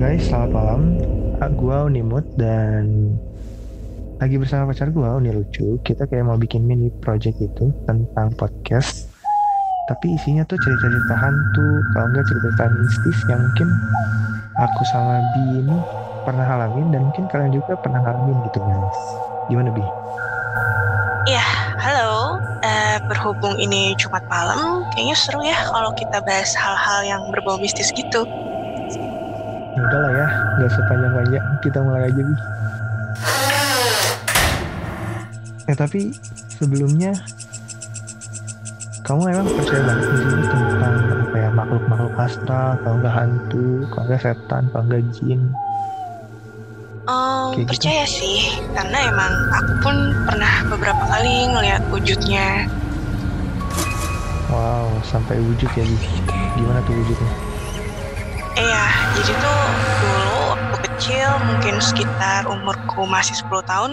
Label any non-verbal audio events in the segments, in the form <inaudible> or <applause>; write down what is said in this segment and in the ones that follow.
guys, selamat malam. Gua Unimut dan lagi bersama pacar gua Uni Lucu. Kita kayak mau bikin mini project itu tentang podcast. Tapi isinya tuh cerita-cerita hantu, kalau enggak cerita-cerita mistis yang mungkin aku sama Bi ini pernah alamin dan mungkin kalian juga pernah ngalamin gitu guys. Gimana Bi? Ya, halo. Eh, berhubung ini Jumat malam, kayaknya seru ya kalau kita bahas hal-hal yang berbau mistis gitu. Ya udahlah ya, nggak sepanjang-panjang. Kita mulai aja Bi. Eh tapi sebelumnya kamu emang percaya banget sini tentang apa ya makhluk-makhluk astral, kalau nggak hantu, kalau nggak setan, kalau nggak jin. Oh, Kayak gitu. percaya sih, karena emang aku pun pernah beberapa kali ngeliat wujudnya. Wow, sampai wujud ya Bi. Gimana tuh wujudnya? Iya, jadi tuh dulu waktu kecil, mungkin sekitar umurku masih 10 tahun,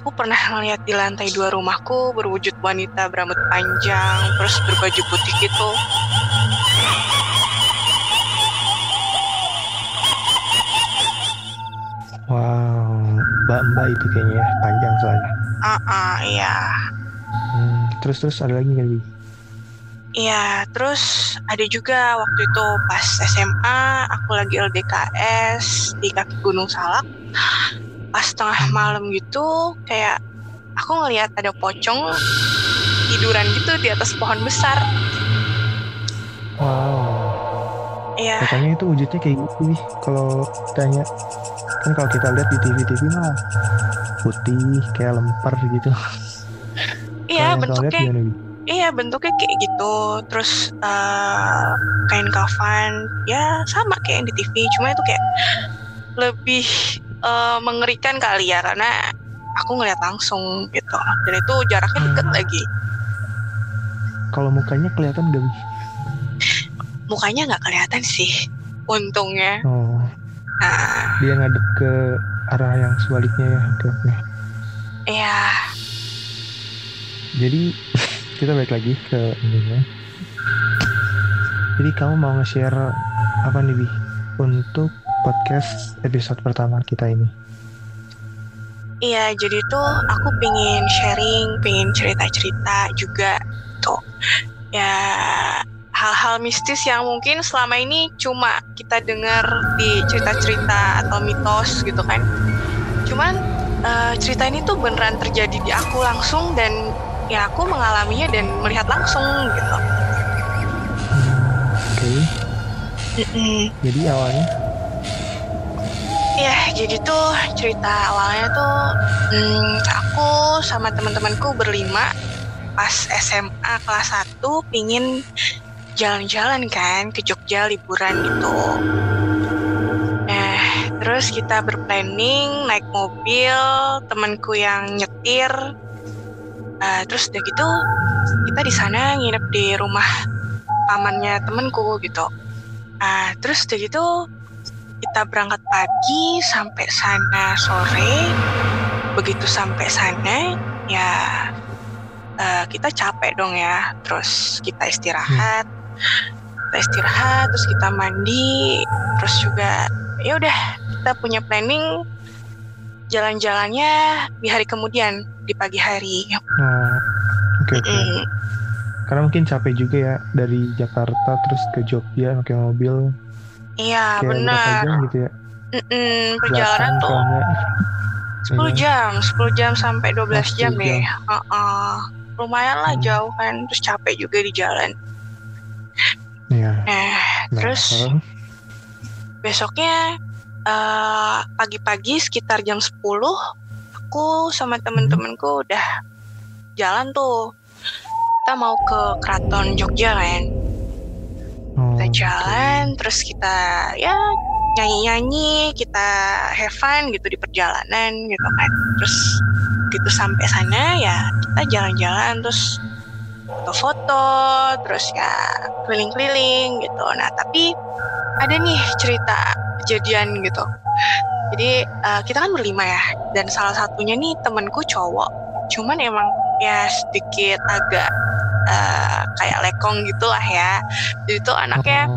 aku pernah ngeliat di lantai dua rumahku berwujud wanita berambut panjang, terus berbaju putih gitu. Wow, mbak-mbak itu kayaknya ya, panjang soalnya. Ah, ah, iya. Hmm, terus terus ada lagi nggak Bi? Iya, terus ada juga waktu itu pas SMA aku lagi LDKS di kaki Gunung Salak. Pas tengah malam gitu kayak aku ngelihat ada pocong tiduran gitu di atas pohon besar. Wow, Iya, katanya itu wujudnya kayak gitu Bi. Kalau tanya kan kalau kita lihat di TV-TV mah putih kayak lempar gitu. iya lihat bentuknya gimana, Iya bentuknya kayak gitu. Terus eh, kain kafan ya sama kayak yang di TV, cuma itu kayak lebih eh, mengerikan kali ya karena aku ngeliat langsung gitu. Dan itu jaraknya deket Hmm. lagi. Kalau mukanya kelihatan gak mukanya nggak kelihatan sih untungnya Oh, nah dia ngadep ke arah yang sebaliknya ya. Oke, oke. ya Jadi kita balik lagi ke ininya. Jadi kamu mau nge-share apa nih Bi untuk podcast episode pertama kita ini? iya jadi tuh aku pingin sharing pingin cerita cerita juga tuh ya hal-hal mistis yang mungkin selama ini cuma kita dengar di cerita-cerita atau mitos gitu kan cuman eh, cerita ini tuh beneran terjadi di aku langsung dan ya aku mengalaminya dan melihat langsung gitu Hmm, Oke, Mm-mm. jadi awalnya Ya, jadi tuh cerita awalnya tuh hmm, aku sama teman-temanku berlima pas SMA kelas 1 pingin jalan-jalan kan ke Jogja liburan gitu. Nah, terus kita berplanning naik mobil, temanku yang nyetir. Eh, terus udah gitu kita di sana nginep di rumah pamannya temanku gitu. Ah, terus udah gitu kita berangkat pagi sampai sana sore. Begitu sampai sana, ya eh, kita capek dong ya. Terus kita istirahat, kita istirahat, terus kita mandi, terus juga ya udah kita punya planning jalan-jalannya di hari kemudian di pagi hari. oh, oke oke. Mm, Karena mungkin capek juga ya dari Jakarta terus ke Jogja pakai mobil Iya benar. jam gitu ya? Mm-mm, perjalanan Belasan tuh. 10 <laughs> Iya. jam, 10 jam sampai 12 Oh, jam 10 deh. jam. Heeh. Lumayan lah Hmm. jauh kan, terus capek juga di jalan. Iya. Nah, Nah, terus besoknya eh, pagi-pagi sekitar jam 10 aku sama temen-temenku udah jalan tuh. Kita mau ke Keraton Jogja kan. Kita jalan, terus kita ya nyanyi-nyanyi, kita have fun gitu di perjalanan gitu kan. Terus gitu sampai sana ya kita jalan-jalan terus foto-foto, terus ya keliling-keliling gitu. Nah tapi ada nih cerita kejadian gitu. Jadi eh, kita kan berlima ya, dan salah satunya nih temenku cowok. Cuman emang ya sedikit agak eh, kayak lekong gitu lah ya. Jadi tuh anaknya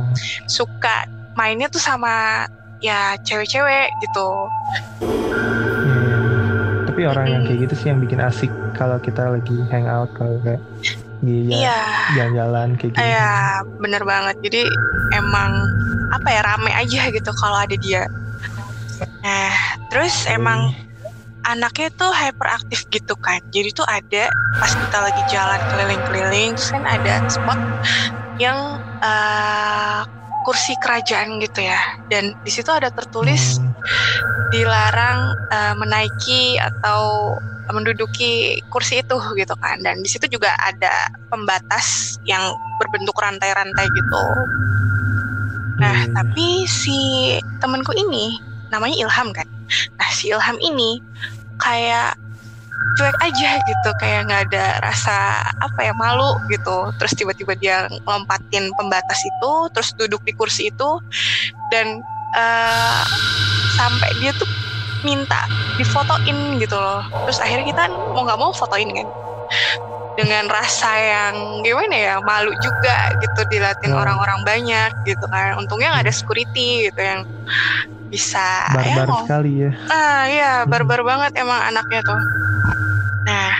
suka mainnya tuh sama ya cewek-cewek gitu Iya. Tapi orang yang kayak gitu sih yang bikin asik kalau kita lagi hangout kalau kayak di iya jalan-jalan kayak gitu. Iya, bener banget. Jadi emang apa ya rame aja gitu kalau ada dia. Nah, terus emang anaknya tuh hyperaktif gitu kan. Jadi tuh ada pas kita lagi jalan keliling-keliling, terus kan ada spot yang eh, kursi kerajaan gitu ya. Dan di situ ada tertulis Hmm. dilarang eh, menaiki atau menduduki kursi itu gitu kan. Dan di situ juga ada pembatas yang berbentuk rantai-rantai gitu. Nah Hmm. tapi si temenku ini namanya Ilham kan. Nah si Ilham ini kayak cuek aja gitu. Kayak nggak ada rasa apa ya malu gitu. Terus tiba-tiba dia lompatin pembatas itu terus duduk di kursi itu. Dan eh, sampai dia tuh minta difotoin gitu loh terus akhirnya kita mau nggak mau fotoin kan dengan rasa yang gimana ya malu juga gitu dilatin Hmm. orang-orang banyak gitu kan untungnya nggak ada security gitu yang bisa ya barbar mau sekali ya. ah ya Hmm. barbar banget emang anaknya tuh nah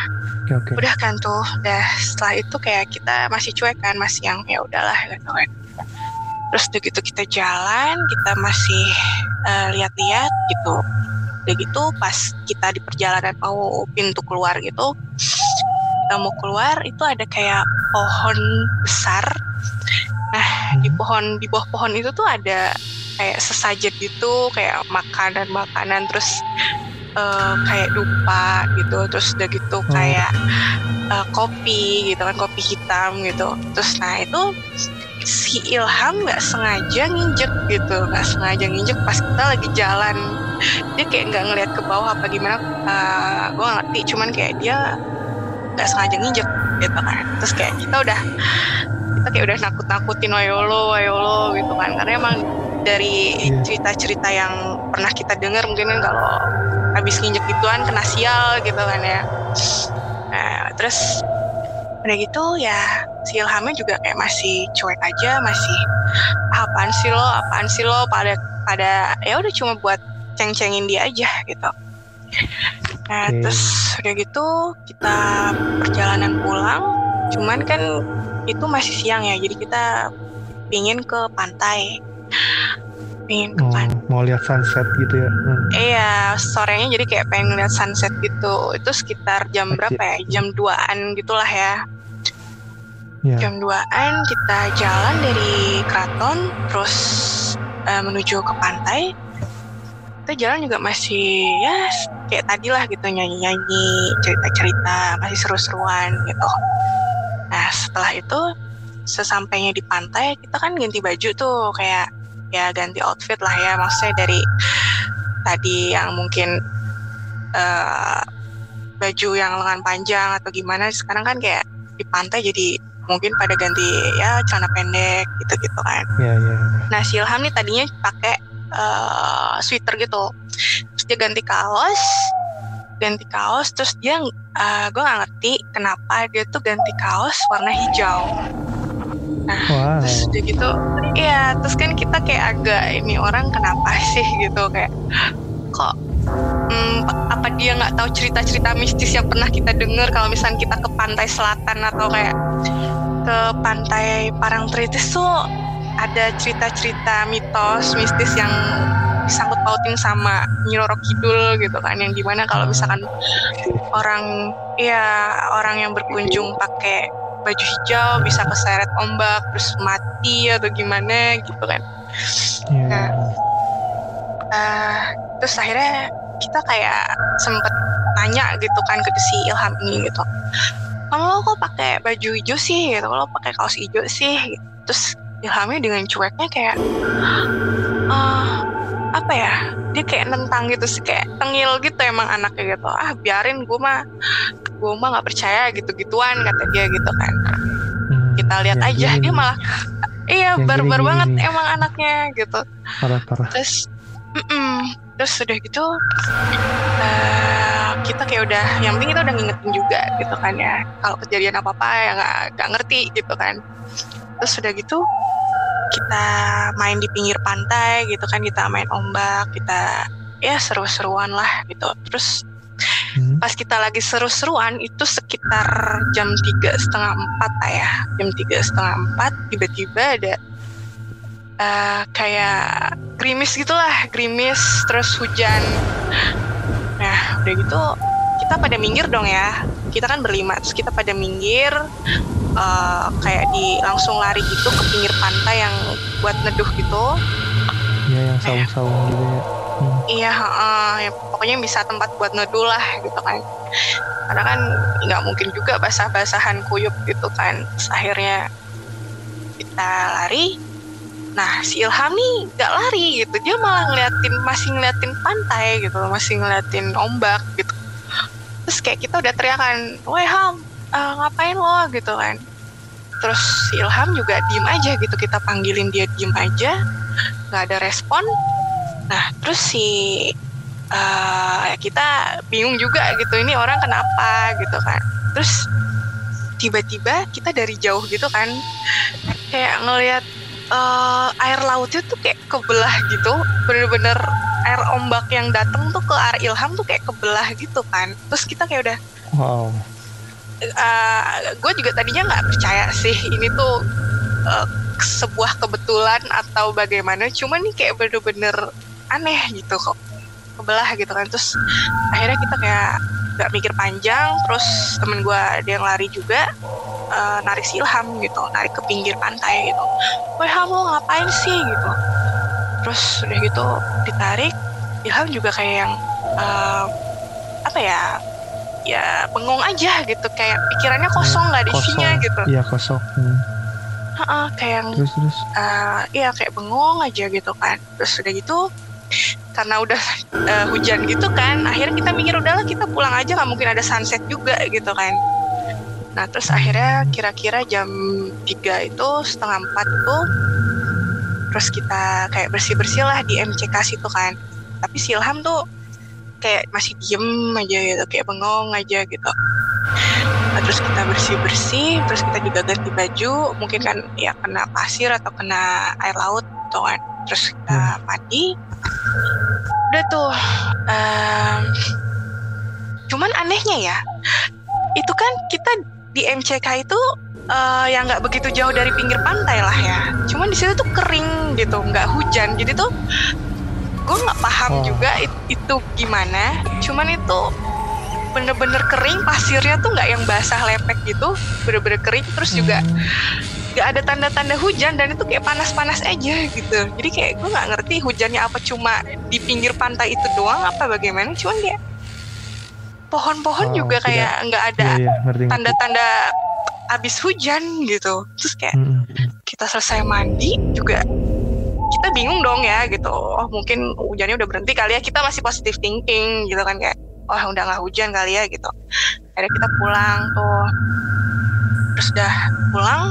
Oke oke. udah kan tuh udah setelah itu kayak kita masih cuek kan masih yang ya udahlah gitu kan terus udah gitu kita jalan kita masih eh, lihat-lihat gitu udah gitu pas kita di perjalanan mau pintu keluar gitu kita mau keluar itu ada kayak pohon besar nah di Hmm. pohon di bawah pohon itu tuh ada kayak sesajen gitu kayak makanan makanan terus eh, kayak dupa gitu terus udah gitu kayak eh, kopi gitu kan kopi hitam gitu. Terus nah itu si Ilham nggak sengaja nginjek gitu nggak sengaja nginjek pas kita lagi jalan. Dia kayak nggak ngeliat ke bawah apa gimana eh, gue ngerti. Cuman kayak dia nggak sengaja nginjek gitu kan. Terus kayak kita udah kita kayak udah nakut-nakutin wayolo wayolo gitu kan. Karena emang dari Iya. cerita-cerita yang pernah kita dengar mungkin kan kalau habis nginjek gituan kena sial gitu kan ya. Nah terus udah gitu ya si Ilhamnya juga kayak masih cuek aja masih "Ah, apaan sih lo apaan sih lo? Pada pada ya udah cuma buat ceng-cengin dia aja gitu. Nah Oke. terus udah gitu kita perjalanan pulang cuman kan itu masih siang ya jadi kita pingin ke pantai pingin ke Oh, pantai mau lihat sunset gitu ya. Hmm. Iya, sorenya jadi kayak pengen ngeliat sunset gitu. Itu sekitar jam berapa ya? Jam 2-an gitulah ya. Ya. Jam 2-an kita jalan dari keraton terus eh, menuju ke pantai. Kita jalan juga masih ya kayak tadi lah gitu nyanyi-nyanyi, cerita-cerita, masih seru-seruan gitu. Nah, setelah itu sesampainya di pantai kita kan ganti baju tuh kayak ya ganti outfit lah ya maksudnya dari tadi yang mungkin eh, baju yang lengan panjang atau gimana sekarang kan kayak di pantai jadi mungkin pada ganti ya celana pendek gitu-gitu kan. Ya ya. Nah si Ilham nih tadinya pakai eh, sweater gitu, terus dia ganti kaos, ganti kaos, terus dia gue nggak ngerti kenapa dia tuh ganti kaos warna hijau. Wow. Terus udah gitu, iya terus kan kita kayak agak ini orang kenapa <laughs> sih gitu kayak kok hmm, apa dia nggak tahu cerita-cerita mistis yang pernah kita dengar kalau misalnya kita ke pantai selatan atau kayak ke pantai Parangtritis tuh ada cerita-cerita mitos mistis yang disangkut pautin sama Nyi Roro Kidul gitu kan yang di mana kalau misalkan orang ya orang yang berkunjung pakai baju hijau bisa keseret ombak terus mati atau gimana gitu kan Ya. Nah. Eh, terus akhirnya kita kayak sempet nanya gitu kan ke si Ilham ini gitu kamu lo kok pakai baju hijau sih gitu lo pakai kaos hijau sih gitu. terus Ilhamnya dengan cueknya kayak "Ah, apa ya dia kayak nentang gitu sih kayak tengil gitu emang anaknya gitu. Ah biarin gue mah gue mah nggak percaya gitu gituan kata dia gitu kan. Hmm, kita lihat yang aja gini. dia malah iya barbar gini-gini banget emang anaknya gitu. Parah parah. terus mm-mm. terus udah gitu eh, kita kayak udah yang penting kita udah ngingetin juga gitu kan ya. Kalau kejadian apa apa ya nggak nggak ngerti gitu kan. Terus udah gitu kita main di pinggir pantai gitu kan kita main ombak kita ya seru-seruan lah gitu. Terus Hmm. pas kita lagi seru-seruan itu sekitar jam tiga setengah empat lah ya. Jam tiga setengah empat tiba-tiba ada eh, kayak gerimis gitulah gerimis terus hujan. Nah udah gitu kita pada minggir dong ya kita kan berlima terus kita pada minggir eh, kayak di langsung lari gitu ke pinggir pantai yang buat neduh gitu Ya yang saung-saung gitu ya. Hmm. Iya, heeh. ya, pokoknya bisa tempat buat neduh lah gitu kan. Karena kan nggak mungkin juga basah-basahan kuyup gitu kan. Terus akhirnya kita lari. Nah, si Ilham nih nggak lari gitu. Dia malah ngeliatin, masih ngeliatin pantai gitu, masih ngeliatin ombak gitu. Terus kayak kita udah teriakan, woi Ham, eh, ngapain lo gitu kan. Terus si Ilham juga diem aja gitu, kita panggilin dia diem aja, nggak ada respon. Nah, terus si ya kita bingung juga gitu, ini orang kenapa gitu kan. Terus tiba-tiba kita dari jauh gitu kan, kayak ngelihat eh, air lautnya tuh kayak kebelah gitu, bener-bener air ombak yang datang tuh ke arah Ilham tuh kayak kebelah gitu kan. Terus kita kayak udah Wow. gue juga tadinya nggak percaya sih ini tuh eh, sebuah kebetulan atau bagaimana. Cuman nih kayak bener-bener aneh gitu kok. Kebelah gitu kan. Terus akhirnya kita kayak nggak mikir panjang. Terus temen gue ada yang lari juga eh, narik si Ilham gitu narik ke pinggir pantai gitu Ilham lo ngapain sih gitu terus udah gitu ditarik Ilham juga kayak yang eh, apa ya ya bengong aja gitu kayak pikirannya kosong nggak ada isinya Kosong. gitu Iya kosong. Hmm. Heeh, kayak yang Terus terus. eh, iya kayak bengong aja gitu kan terus udah gitu karena udah eh, hujan gitu kan akhirnya kita mikir udahlah kita pulang aja nggak mungkin ada sunset juga gitu kan nah terus akhirnya kira-kira jam 3 itu setengah empat itu terus kita kayak bersih-bersih lah di MCK situ kan. Tapi si Ilham tuh kayak masih diem aja gitu kayak bengong aja gitu. Nah, terus kita bersih bersih terus kita juga ganti baju mungkin kan ya kena pasir atau kena air laut gitu kan. Terus kita mandi. Udah tuh em, cuman anehnya ya itu kan kita di MCK itu eh, yang nggak begitu jauh dari pinggir pantai lah ya. Cuman di situ tuh kering gitu nggak hujan. Jadi tuh gue nggak paham Oh. juga it- itu gimana. Cuman itu bener-bener kering pasirnya tuh nggak yang basah lepek gitu. Bener-bener kering terus juga Hmm. nggak ada tanda-tanda hujan dan itu kayak panas-panas aja gitu. Jadi kayak gue nggak ngerti hujannya apa cuma di pinggir pantai itu doang apa bagaimana. Cuman kayak pohon-pohon Oh, juga tidak. kayak nggak ada Iya iya tanda-tanda abis hujan gitu. Terus kayak Hmm, hmm, kita selesai mandi juga kita bingung dong ya gitu. Oh mungkin hujannya udah berhenti kali ya. Kita masih positive thinking gitu kan kayak oh udah nggak hujan kali ya gitu. Akhirnya kita pulang tuh. Terus udah pulang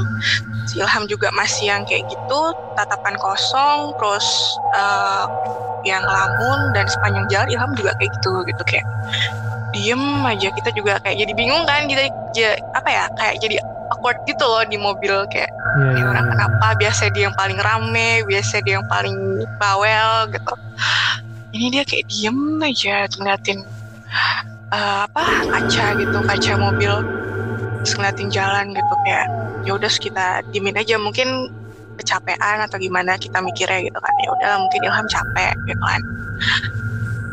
si Ilham juga masih yang kayak gitu tatapan kosong terus eh, yang ngelamun dan sepanjang jalan Ilham juga kayak gitu gitu kayak diem aja kita juga kayak jadi bingung kan kita apa ya kayak jadi awkward gitu loh di mobil kayak ini iya. orang iya. kenapa biasa dia yang paling rame biasa dia yang paling bawel gitu ini dia kayak diem aja ngeliatin eh, apa kaca gitu kaca mobil terus ngeliatin jalan gitu kayak ya udah kita diemin aja mungkin kecapean atau gimana kita mikirnya gitu kan ya udah mungkin Ilham capek gitu kan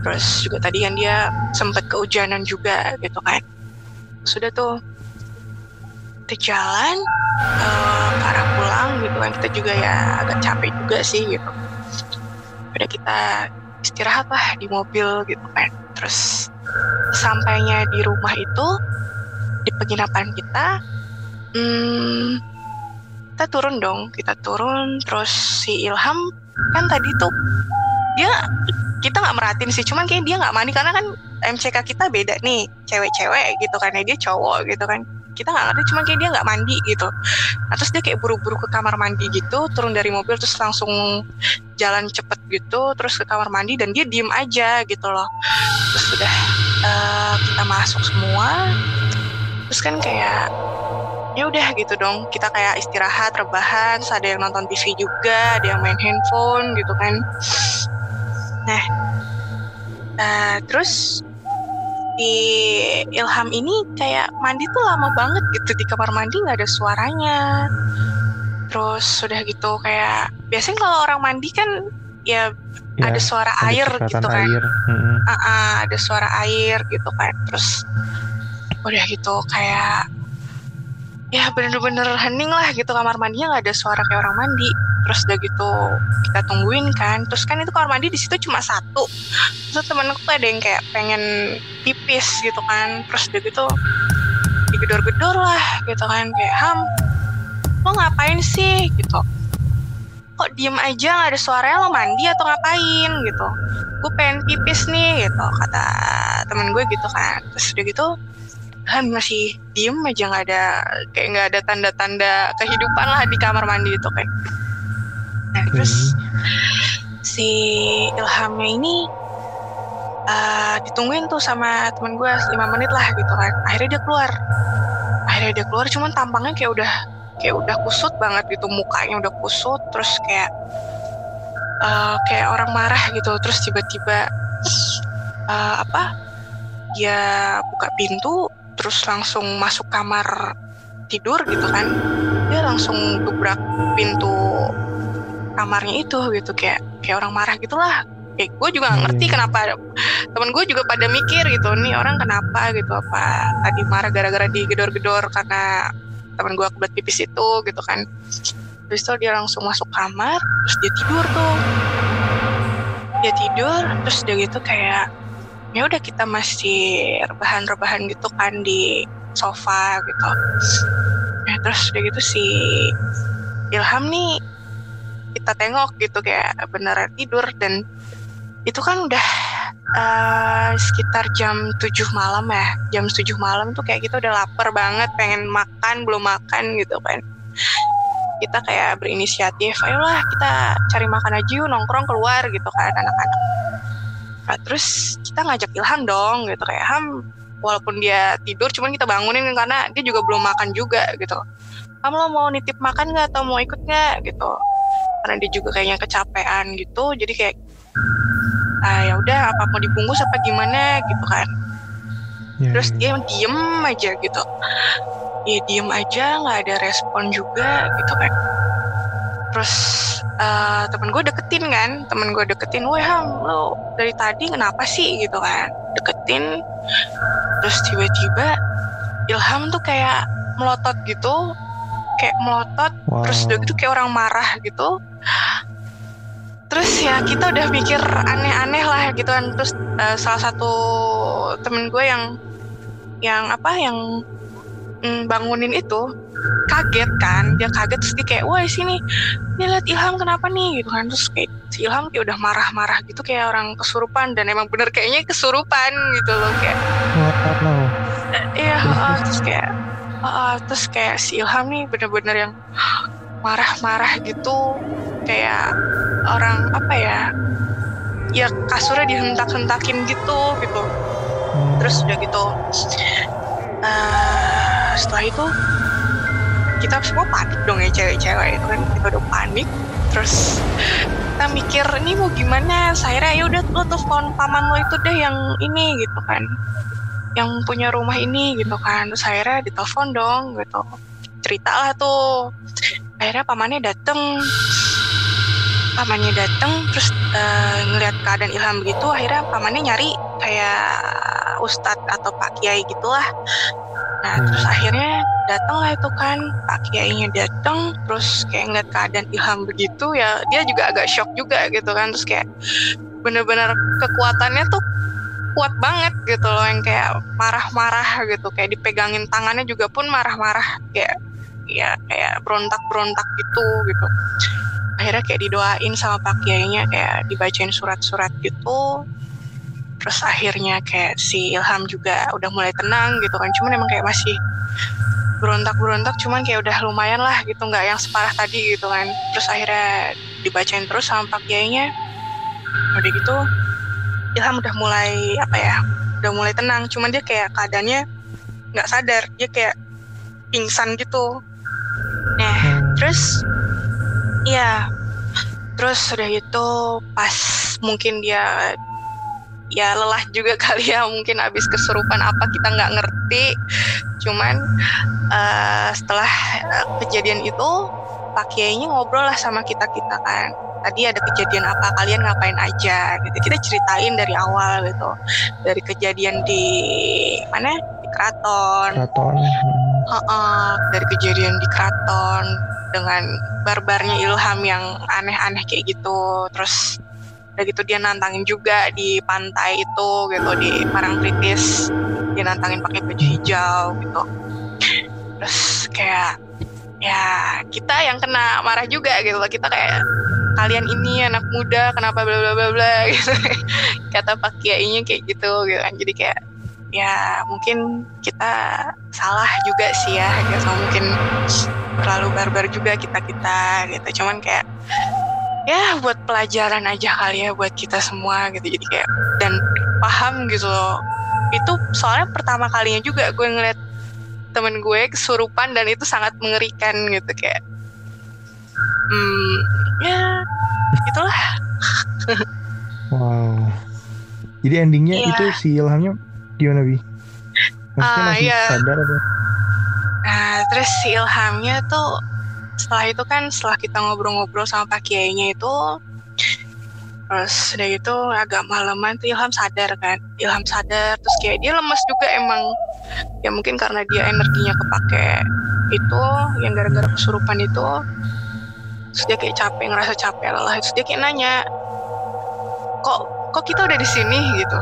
terus juga tadi kan dia sempet kehujanan juga gitu kan. Sudah tuh kita jalan ke arah pulang gitu kan. Kita juga ya agak capek juga sih gitu. Udah kita istirahat lah di mobil gitu kan. Terus sampainya di rumah itu di penginapan kita hmm, kita turun dong. Kita turun terus si Ilham kan tadi tuh dia kita nggak merhatiin sih cuman kayak dia nggak mandi karena kan MCK kita beda nih cewek-cewek gitu kan ya dia cowok gitu kan. Kita nggak ngerti cuman kayak dia nggak mandi gitu. Nah, terus dia kayak buru-buru ke kamar mandi gitu turun dari mobil terus langsung jalan cepet gitu terus ke kamar mandi dan dia diem aja gitu loh. Terus udah eh, kita masuk semua. Terus kan kayak ya udah gitu dong kita kayak istirahat rebahan ada yang nonton TV juga ada yang main handphone gitu kan nah uh, terus di Ilham ini kayak mandi tuh lama banget gitu di kamar mandi nggak ada suaranya terus sudah gitu kayak biasanya kalau orang mandi kan ya, ya ada suara ada air gitu kan air. Hmm. Uh -uh, ada suara air gitu kan terus udah gitu kayak ya bener-bener hening lah gitu kamar mandinya nggak ada suara kayak orang mandi. Terus udah gitu kita tungguin kan. Terus kan itu kamar mandi di situ cuma satu. Terus temenku tuh ada yang kayak pengen pipis gitu kan. Terus udah gitu digedor-gedor lah gitu kan. Kayak ham lo ngapain sih? Gitu. Kok diem aja nggak ada suaranya lo mandi atau ngapain? Gitu. Gue pengen pipis nih gitu kata temen gue gitu kan. Terus udah gitu Han masih diem aja nggak ada kayak nggak ada tanda-tanda kehidupan lah di kamar mandi itu kayak. Nah terus si Ilhamnya ini uh, ditungguin tuh sama teman gue lima menit lah gitu kan. Akhirnya dia keluar. Akhirnya dia keluar cuman tampangnya kayak udah kayak udah kusut banget gitu mukanya udah kusut terus kayak uh, kayak orang marah gitu. Terus tiba-tiba uh, apa dia buka pintu terus langsung masuk kamar tidur gitu kan. Dia langsung gebrak pintu kamarnya itu gitu kayak kayak orang marah gitulah. Kayak gue juga gak ngerti hmm. kenapa temen gue juga pada mikir gitu nih orang kenapa gitu apa tadi marah gara-gara digedor-gedor karena temen gue kebelet pipis itu gitu kan. Terus itu dia langsung masuk kamar terus dia tidur tuh. Dia tidur terus dia gitu kayak ya udah kita masih rebahan-rebahan gitu kan di sofa gitu. Ya terus udah gitu si Ilham nih kita tengok gitu kayak beneran tidur. Dan itu kan udah uh, sekitar jam 7 malam ya. Jam 7 malam tuh kayak kita udah lapar banget pengen makan belum makan gitu kan. Kita kayak berinisiatif ayolah kita cari makan aja yuk nongkrong keluar gitu kan anak-anak. Nah, terus kita ngajak Ilham dong gitu kayak Ham walaupun dia tidur cuman kita bangunin karena dia juga belum makan juga gitu. Kamu lo mau nitip makan nggak atau mau ikut nggak gitu? Karena dia juga kayaknya kecapean gitu, jadi kayak ah ya udah apa mau dibungkus apa gimana gitu kan. Ya, Terus ya. dia diem aja gitu. Dia diem aja nggak ada respon juga gitu kan. Terus uh, temen gue deketin kan temen gue deketin wah ham lo dari tadi kenapa sih? Gitu kan deketin. Terus tiba-tiba Ilham tuh kayak melotot gitu kayak melotot wow. terus udah gitu kayak orang marah gitu. Terus ya kita udah mikir aneh-aneh lah gitu kan. Terus uh, salah satu temen gue yang yang apa yang mm, bangunin itu kaget kan. Dia kaget terus dia kayak wah sini. Dia lihat Ilham kenapa nih? Gitu kan. Terus kayak si Ilham kayak udah marah-marah gitu kayak orang kesurupan. Dan emang bener kayaknya kesurupan gitu loh kayak. Iya uh, terus kayak uh, terus kayak si Ilham nih bener-bener yang marah-marah gitu. Kayak orang apa ya ya kasurnya dihentak-hentakin gitu gitu. Terus udah gitu uh, setelah itu kita semua panik dong ya cewek-cewek itu kan? Kita udah panik. Terus kita mikir ini mau gimana? Saya ya udah lo telepon paman lo itu deh yang ini gitu kan. Yang punya rumah ini gitu kan. Terus akhirnya ditelepon dong gitu. Cerita lah tuh. Akhirnya pamannya dateng pamannya dateng terus uh, ngelihat keadaan Ilham begitu akhirnya pamannya nyari kayak ustadz atau pak kiai gitulah Nah hmm. terus akhirnya datanglah itu kan Pak Kiainya datang terus kayak ngeliat keadaan Ilham begitu ya dia juga agak shock juga gitu kan terus kayak bener-bener kekuatannya tuh kuat banget gitu loh yang kayak marah-marah gitu kayak dipegangin tangannya juga pun marah-marah kayak ya kayak berontak-berontak gitu gitu akhirnya kayak didoain sama Pak Kiainya kayak dibacain surat-surat gitu. Terus akhirnya kayak si Ilham juga udah mulai tenang gitu kan. Cuman emang kayak masih berontak-berontak cuman kayak udah lumayan lah gitu nggak yang separah tadi gitu kan. Terus akhirnya dibacain terus sama Pak Kiainya. Udah gitu Ilham udah mulai apa ya udah mulai tenang. Cuman dia kayak keadaannya nggak sadar. Dia kayak pingsan gitu. Nah Hmm. terus ya terus udah itu pas mungkin dia ya lelah juga <laughs> kali ya mungkin habis kesurupan apa kita nggak ngerti. Cuman eh, setelah eh, kejadian itu Pak Kiainya ngobrol lah sama kita kita kan. Tadi ada kejadian apa kalian ngapain aja gitu. Kita ceritain dari awal gitu. Dari kejadian di mana? Di keraton. Keraton. Hmm. Heeh, dari kejadian di keraton dengan barbarnya Ilham yang aneh-aneh kayak gitu. Terus udah gitu dia nantangin juga di pantai itu gitu di Parangtritis dia nantangin pakai baju hijau gitu. Terus kayak ya kita yang kena marah juga gitu loh. Kita kayak kalian ini anak muda kenapa bla bla bla bla? <laughs> Gitu. Kata Pak Kiainya kayak gitu gitu kan. Jadi kayak ya mungkin kita salah juga sih ya. Gitu mungkin terlalu barbar juga kita kita gitu cuman kayak ya buat pelajaran aja kali ya buat kita semua gitu jadi kayak dan paham gitu loh itu soalnya pertama kalinya juga gue ngeliat temen gue kesurupan dan itu sangat mengerikan gitu kayak hmm ya itulah <laughs> Wow. Jadi endingnya Iya. itu si Ilhamnya gimana bi? Maksudnya masih sadar apa? Nah, terus si Ilhamnya tuh setelah itu kan setelah kita ngobrol-ngobrol sama Pak Kiainya itu terus udah gitu agak malaman tuh Ilham sadar kan. Ilham sadar terus kayak dia lemes juga emang. Ya mungkin karena dia energinya kepake itu yang gara-gara kesurupan itu. Terus dia kayak capek ngerasa capek lelah. Terus dia kayak nanya kok kok kita udah di sini? Gitu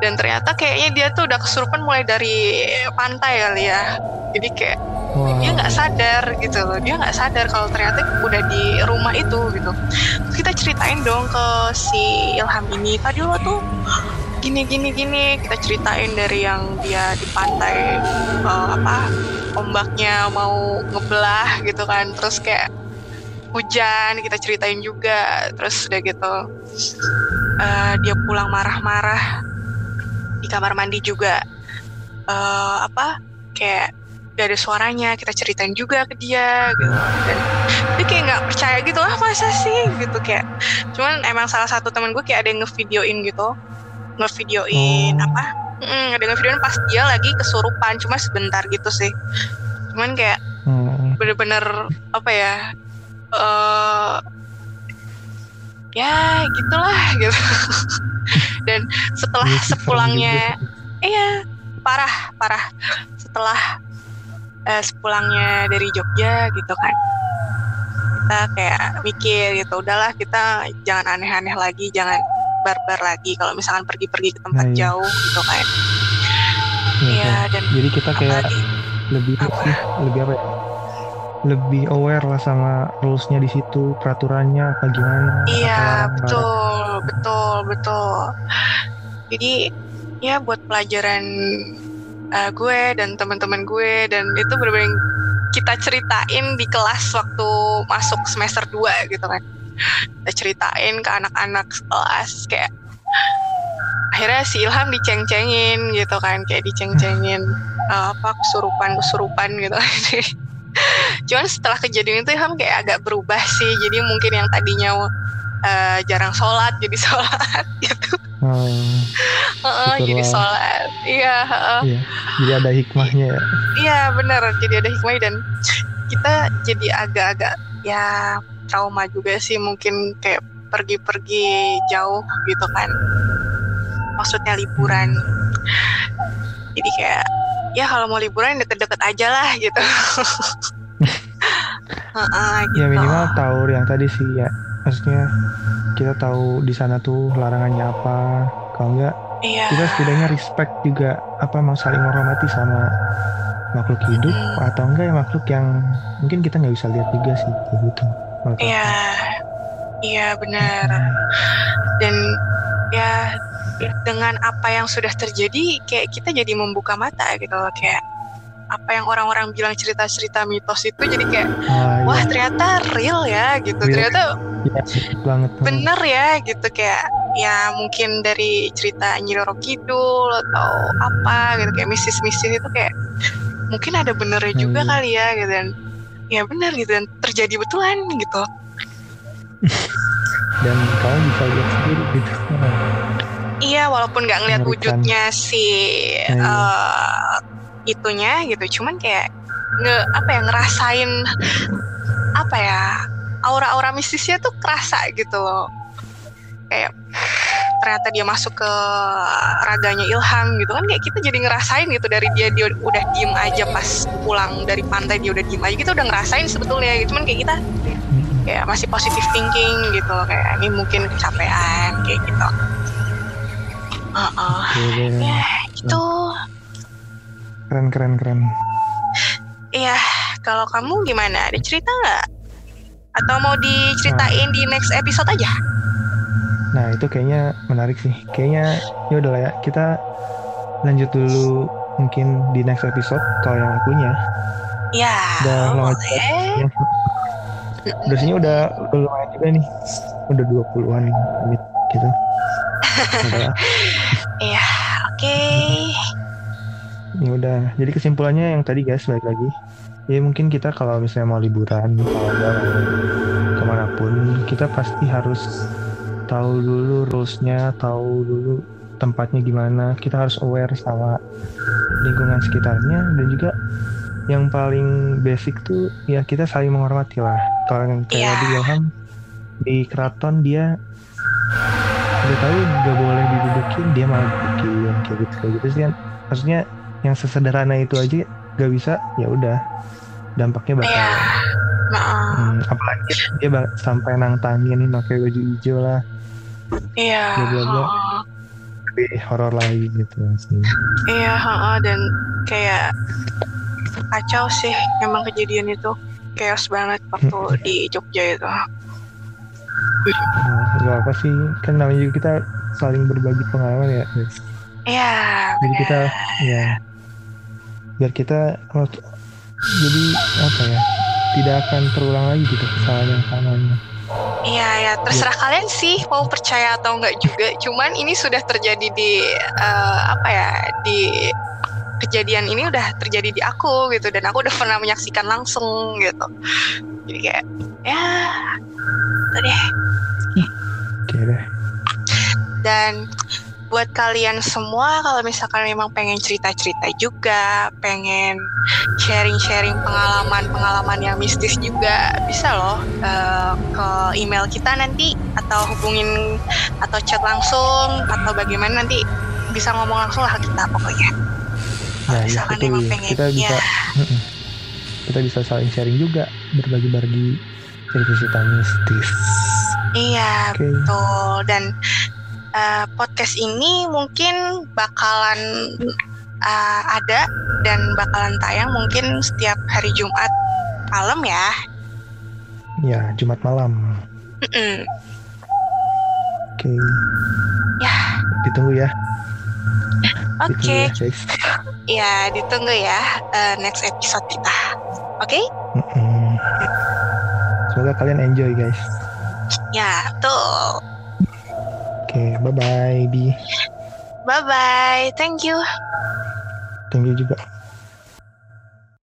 dan ternyata kayaknya dia tuh udah kesurupan mulai dari pantai kali ya. Jadi kayak Wow. dia nggak sadar gitu loh. Dia nggak sadar kalau ternyata udah di rumah itu gitu. Terus kita ceritain dong ke si Ilham ini. Tadi lo tuh gini gini gini. Kita ceritain dari yang dia di pantai eh, apa ombaknya mau ngebelah gitu kan. Terus kayak hujan kita ceritain juga. Terus udah gitu eh, dia pulang marah-marah di kamar mandi juga. Eh, apa kayak gak ada suaranya kita ceritain juga ke dia gitu. Dan dia kayak nggak percaya gitu ah masa sih? gitu kayak. Cuman emang salah satu temen gue kayak ada yang ngevideoin gitu ngevideoin Oh. apa Mm, ada yang ngevideoin pas dia lagi kesurupan cuma sebentar gitu sih. Cuman kayak Hmm. bener-bener apa ya eh ya gitulah <laughs> gitu dan setelah Iya sepulangnya iya parah parah setelah eh, sepulangnya dari Jogja gitu kan kita kayak mikir gitu udahlah kita jangan aneh-aneh lagi jangan barbar lagi kalau misalkan pergi-pergi ke tempat Nah, iya. jauh gitu kan Iya, kan. dan Jadi kita kayak apalagi lebih Apa? lebih apa ya? Lebih aware lah sama rulesnya di situ, peraturannya apa gimana? Iya, betul, betul, betul. Jadi ya buat pelajaran uh, gue dan teman-teman gue dan itu benar-benar kita ceritain di kelas waktu masuk semester 2 gitu kan. Kita ceritain ke anak-anak kelas kayak akhirnya si Ilham diceng-cengin gitu kan, kayak diceng-cengin uh, <laughs> apa kesurupan-kesurupan gitu. <laughs> Cuman setelah kejadian itu Ilham kayak agak berubah sih. Jadi mungkin yang tadinya eh, jarang sholat jadi <laughs> sholat gitu. Heeh, Syukurlah. jadi sholat. Iya, heeh. iya. Jadi ada hikmahnya ya. iya benar. Jadi ada hikmahnya dan kita jadi agak-agak ya trauma juga sih mungkin kayak pergi-pergi jauh gitu kan. Maksudnya liburan. Jadi kayak ya kalau mau liburan deket-deket aja lah gitu. <laughs> Heeh, gitu. Ya minimal tahu yang tadi sih ya. Maksudnya kita tahu di sana tuh larangannya apa. Kalau enggak Iya. kita setidaknya respect juga apa mau saling menghormati sama makhluk hidup Hmm. atau enggak ya makhluk yang mungkin kita nggak bisa lihat juga sih gitu. Iya, iya benar. Dan ya dengan apa yang sudah terjadi, kayak kita jadi membuka mata gitu loh, kayak apa yang orang-orang bilang cerita-cerita mitos itu jadi kayak Wah, wah iya. ternyata real ya gitu, Real. ternyata Iya, betul banget. bener ya gitu kayak ya mungkin dari cerita Nyi Roro Kidul atau apa gitu kayak mistis-mistis itu kayak mungkin ada benernya juga Hmm. kali ya gitu dan ya bener gitu dan terjadi betulan gitu <laughs> dan kamu bisa lihat sendiri gitu iya walaupun nggak ngeliat wujudnya si Nah, iya. eh, itunya gitu. Cuman kayak nge apa ya ngerasain apa ya aura-aura mistisnya tuh kerasa gitu loh. Kayak ternyata dia masuk ke raganya Ilham gitu kan kayak kita jadi ngerasain gitu dari dia dia udah diem aja pas pulang dari pantai dia udah diem aja kita udah ngerasain sebetulnya. Gitu cuman kayak kita kayak masih positive thinking gitu loh kayak ini mungkin kecapean kayak gitu Oke deh. ya itu keren keren keren Iya, kalau kamu gimana? Ada cerita nggak? Atau mau diceritain di next episode aja? nah itu kayaknya menarik sih kayaknya ya udah lah ya kita lanjut dulu mungkin di next episode kalau yang punya Ya, Udah boleh. ya. durasinya udah udah lumayan juga nih udah 20-an menit gitu udah. <laughs> Iya, oke. ya udah jadi kesimpulannya yang tadi guys balik lagi. Ya mungkin kita kalau misalnya mau liburan kalau nggak mau ke mana pun kita pasti harus tahu dulu rulesnya tahu dulu tempatnya gimana. Kita harus aware sama lingkungan sekitarnya. Dan juga yang paling basic tuh ya kita saling menghormati lah. Kalau yang kayak tadi Ilham di keraton dia udah tahu nggak boleh didudukin dia malah dudukin kayak gitu kayak gitu sih kan maksudnya yang sesederhana itu aja gak bisa ya udah dampaknya bakal. Nah, Hmm, apalagi dia bak- sampai nantangin pakai baju hijau lah iya. Bla, bla, bla. heeh. lebih horor lagi gitu sih Iya, heeh, dan kayak kacau sih memang kejadian itu. Chaos banget waktu di Jogja itu. Nah, gak apa sih kan namanya juga kita saling berbagi pengalaman ya. Iya. jadi kita ya biar kita jadi apa ya tidak akan terulang lagi gitu kesalahan yang samanya Iya ya terserah kalian sih mau percaya atau enggak juga. Cuman ini sudah terjadi di eh, apa ya di kejadian ini udah terjadi di aku gitu dan aku udah pernah menyaksikan langsung gitu. Jadi kayak ya itu deh. oke deh Dan buat kalian semua kalau misalkan memang pengen cerita-cerita juga, pengen sharing-sharing pengalaman-pengalaman yang mistis juga bisa loh eh, ke email kita nanti atau hubungin atau chat langsung atau bagaimana nanti bisa ngomong langsung lah kita pokoknya. Kalau nah iya misalkan betul emang ya. kita bisa ya. Kita bisa saling sharing juga berbagi-bagi cerita-cerita mistis Iya, oke betul. Dan eh, podcast ini mungkin bakalan eh, ada dan bakalan tayang mungkin setiap hari Jumat malam ya. ya Jumat malam oke Ya. ditunggu ya Oke, ditunggu ya <laughs> ya ditunggu ya eh, next episode kita. Oke? Mm-mm. semoga kalian enjoy guys Ya, betul. oke bye bye di Bye bye. Thank you. thank you juga